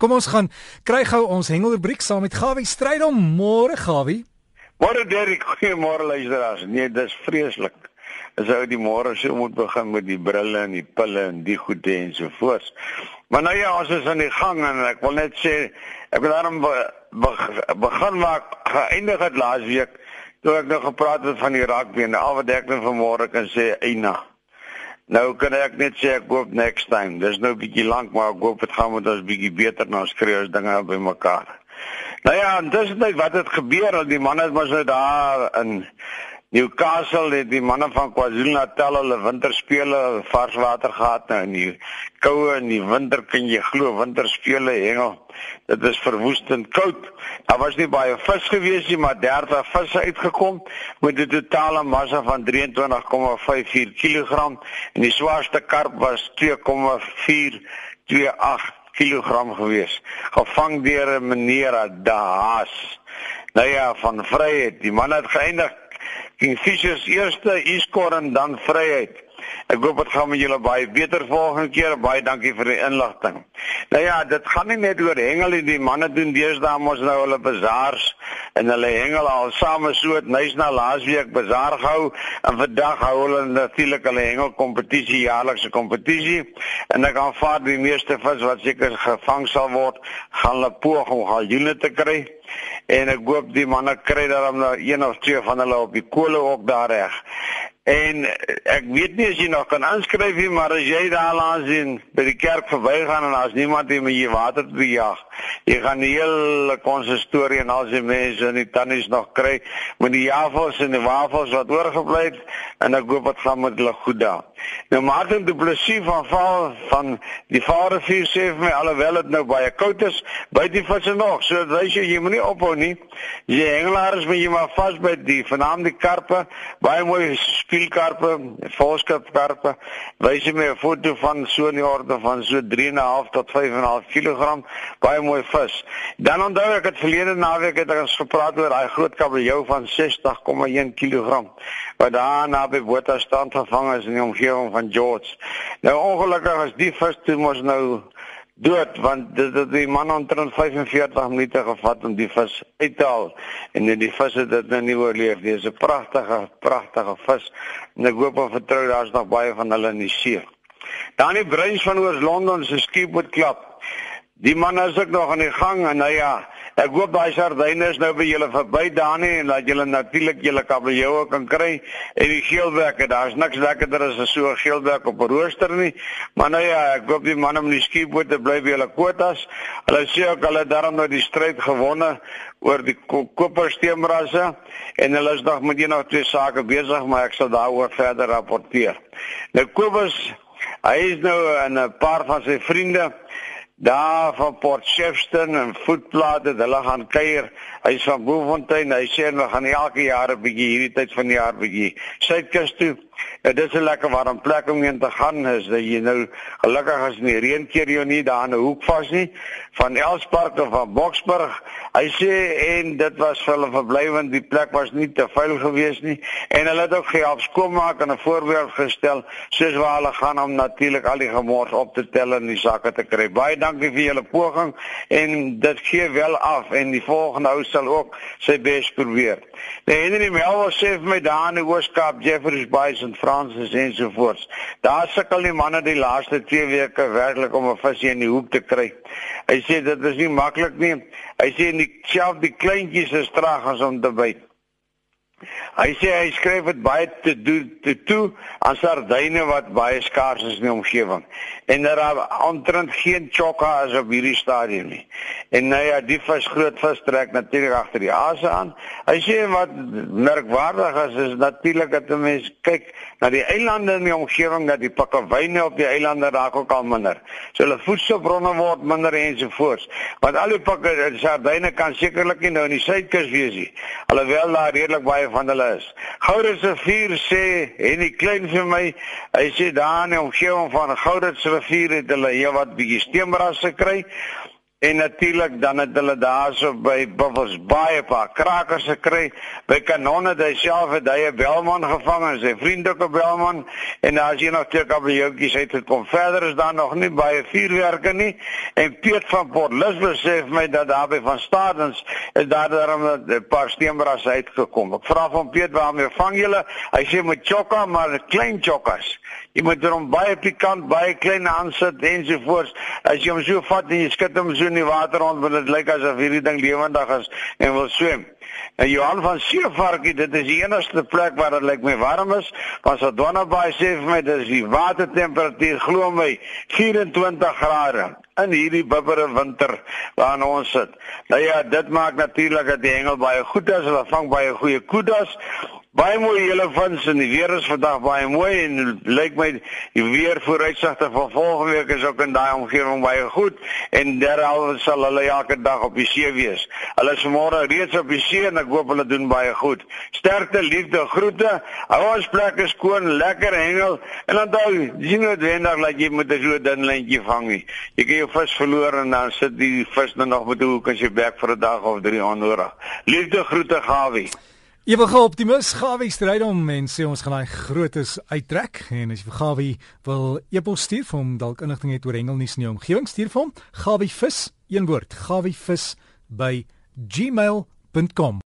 Kom ons gaan kry gou ons hengelrubriek saam met Gawie Strydom. Môre Gawie. Môre Derek, goeiemôre luisteraars. Nee, dis vreeslik. As ou die môre so moet begin met die brille en die pille en die goede en so voort. Maar nou ja, ons is aan die gang en ek wil net sê ek wil daarom be, be, begin maak geëindig het laas week toe ek nou gepraat het van die rugby en al wat ek nou vanmôre kan sê eina. Nou kan ek net sê ek hoop next time. Dis nou bietjie lank, maar ek hoop dit gaan met ons bietjie beter nou skreeu as dinge by mekaar. Nou ja, dis net wat het gebeur al die manne mos nou daar in Newcastle het die manne van KwaZulu-Natal hulle winterspele vars water gehad nou in die koue en die winter kan jy glo winterspele hengel. Dit is verwoestend koud. Daar was nie baie vis gewees nie, maar 30 visse uitgekom met 'n totale massa van 23,54 kg en die swaarste karp was 2,428 kg gewees. Gevang deur 'n meneer Daas. Nou ja, van Vryheid. Die man het geëindig Kingfishers eerste e-score en dan vryheid. Ek hoop dit gaan met julle baie beter volgende keer. Baie dankie vir die inligting. Nou ja, dit gaan nie net oor hengel nie. Die manne doen deesdae mos nou hulle bazaars en hulle hengel al same so het nys na laasweek bazaar gehou en vandag hou hulle natuurlik hulle hengel kompetisie jaarlikse kompetisie en ek aanvaar die meeste vis wat seker gevang sal word gaan hulle poog om galjoene te kry en ek hoop die manne kry daarom nou een of twee van hulle op die kole ook daar reg. En ek weet nie as jy nog kan aanskryf nie, maar as jy daar langs sien by die kerk verbygaan en daar's niemand hier met jy water te jag, jy gaan die hele konsistorie en al die mense en die tannies nog kry met die jafels en die wafels wat oorgebly het en ek hoop dit gaan met hulle goed daar. Nou Martin Du Plessis van val van die Vadervuur sê vir my alhoewel dit nou baie koud is, byt die visse nog. So wys jy jy moenie ophou nie. Jy hengelaars moet jy maar vas by die vernaamde karpe, baie mooi spielkarpe, volskapkarpe. Wys jy my 'n foto van so 'n orde van so 3.5 tot 5.5 kg, baie mooi vis. Dan onthou ek het verlede naweek het ons gepraat oor daai groot kabeljou van 60,1 kg wat daar naby Botha stand gevang is in die omgewing van George. Nou ongelukkig is die vis toe mos nou dood want dit het die man omtrent 45 minute gevat om die vis uit te haal en net die vis het dit nou nie oorleef nie. Dis 'n pragtige pragtige vis en ek hoop en vertrou daar's nog baie van hulle in die see. Dan die bruins van oor Londen se skip moet klap. Die man is ook nog aan die gang en nou ja, Ek hoop daai sardyne is nou by julle verby Dani en dat julle natuurlik julle kabeljoue kan kry en die geelwerke. Daar's niks lekkerder as 'n so geelwerk op 'n rooster nie. Maar nou ja, ek hoop die manne met die skiebote bly by hulle kwotas. Hulle sê ook hulle daarom nou die stryd gewonne oor die kopersteenrasse en hulle is nog met een of twee sake besig, maar ek sal daaroor verder rapporteer. Nou Kobus, hy is nou 'n paar van sy vriende daar van Port Shepstone en voetplate, hulle gaan kuier. Hy's van Boefontein. Hy sê hulle gaan elke jaar 'n bietjie hierdie tyd van die jaar bietjie suidkus toe. Ja, dit is 'n lekker warm plek om heen te gaan. Is dat jy nou gelukkig as nie reën keer jou nie daar in 'n hoek vas nie van Elspark of van Boksburg. Hy sê en dit was vir hulle verblywend. Die plek was nie te vuil gewees nie en hulle het ook gehelp skoonmaak en 'n voorbeeld gestel soos waar hulle gaan om natuurlik al die gemors op te tel en die sakke te kry. Baie dankie vir julle poging en dit gee wel af en die volgende ou sal ook sy bes probeer. Die Henry Melwa sê vir my daar in die Ooskaap Jeffreys Bay en Fransis ensovoorts. Daar sukkel die manne die laaste 2 weke werklik om 'n visie in die hoek te kry. Hy sê dit is nie maklik nie. Hy sê die self die kleintjies is traag as om te byt. Hy sê hy skryf dit baie te doen te toe aan sardyne wat baie skaars is in die omgewing. En daar aantrent geen chokka as op hierdie stadium nie. En nou ja, die vis groot vis trek natuurlik agter die aase aan. Hy sê wat merkwaardig is is natuurlik dat 'n mens kyk na die eilande in die omgewing dat die pakkewyne op die eilande raak ook al minder. So hulle voedselbronne word minder ensovoorts. Want al die pakke sardyne kan sekerlik nie nou in die suidkus wees nie. Alhoewel daar redelik baie van hulle is. Gouders rivier sê en die klein vir my, hy sê daar in die omgewing van Gouders rivier het hulle heelwat bietjie steenbrasse kry. En natuurlik dan het hulle daarso by Buffels baie pa krakers gekry. By Kanonne het hy self het hy 'n belman gevang en sy vriend ook 'n belman en daar is hier nog twee kabeljoutjies uit gekom. Verder is daar nog nie baie vuurwerke nie. En Piet van Port Elizabeth sê vir my dat daar by van Stadens is daar daarom 'n paar steenbras uitgekom. Ek vra van Piet waarmee vang julle? Hy sê met chokka, maar klein chokkas. Jy moet hom baie pikant, baie klein aansit ensovoorts. As jy hom so vat en jy skud hom so in die water rond want dit lyk asof hierdie ding lewendig is en wil swem. En Johan van Seevarkie, dit is die enigste plek waar dit lyk my warm is. Van Sadonna Bay sê vir my dis die watertemperatuur glo my 24 grade in hierdie bibbere winter waarin ons sit. Nou ja, dit maak natuurlik dat die hengel baie goed is. Hulle vang baie goeie kudas. Baie mooi julle vins en die weer is vandag baie mooi en lyk my die weer vooruitsigte vir volgende week is ook in daai omgewing baie goed en derhalwe sal hulle elke dag op die see wees. Hulle is môre reeds op die see en ek hoop hulle doen baie goed. Sterkte, liefde, groete. Hou ons plekke skoon, lekker hengel en onthou, sien noodwendig dat jy met 'n so dun lintjie vang nie. Jy kan jou vis verloor en dan sit die vis nou nog met 'n hoek as jy bek vir 'n dag of drie onnodig. Liefde, groete, Gawie. Ewige optimis Gawie stryd om en sê ons gaan daai grootes uittrek en as jy vir Gawie wil e-pos stuur vir hom dalk inligting het oor hengelnuus in die omgewing stuur vir hom Gawie vis een woord Gawie vis by gmail.com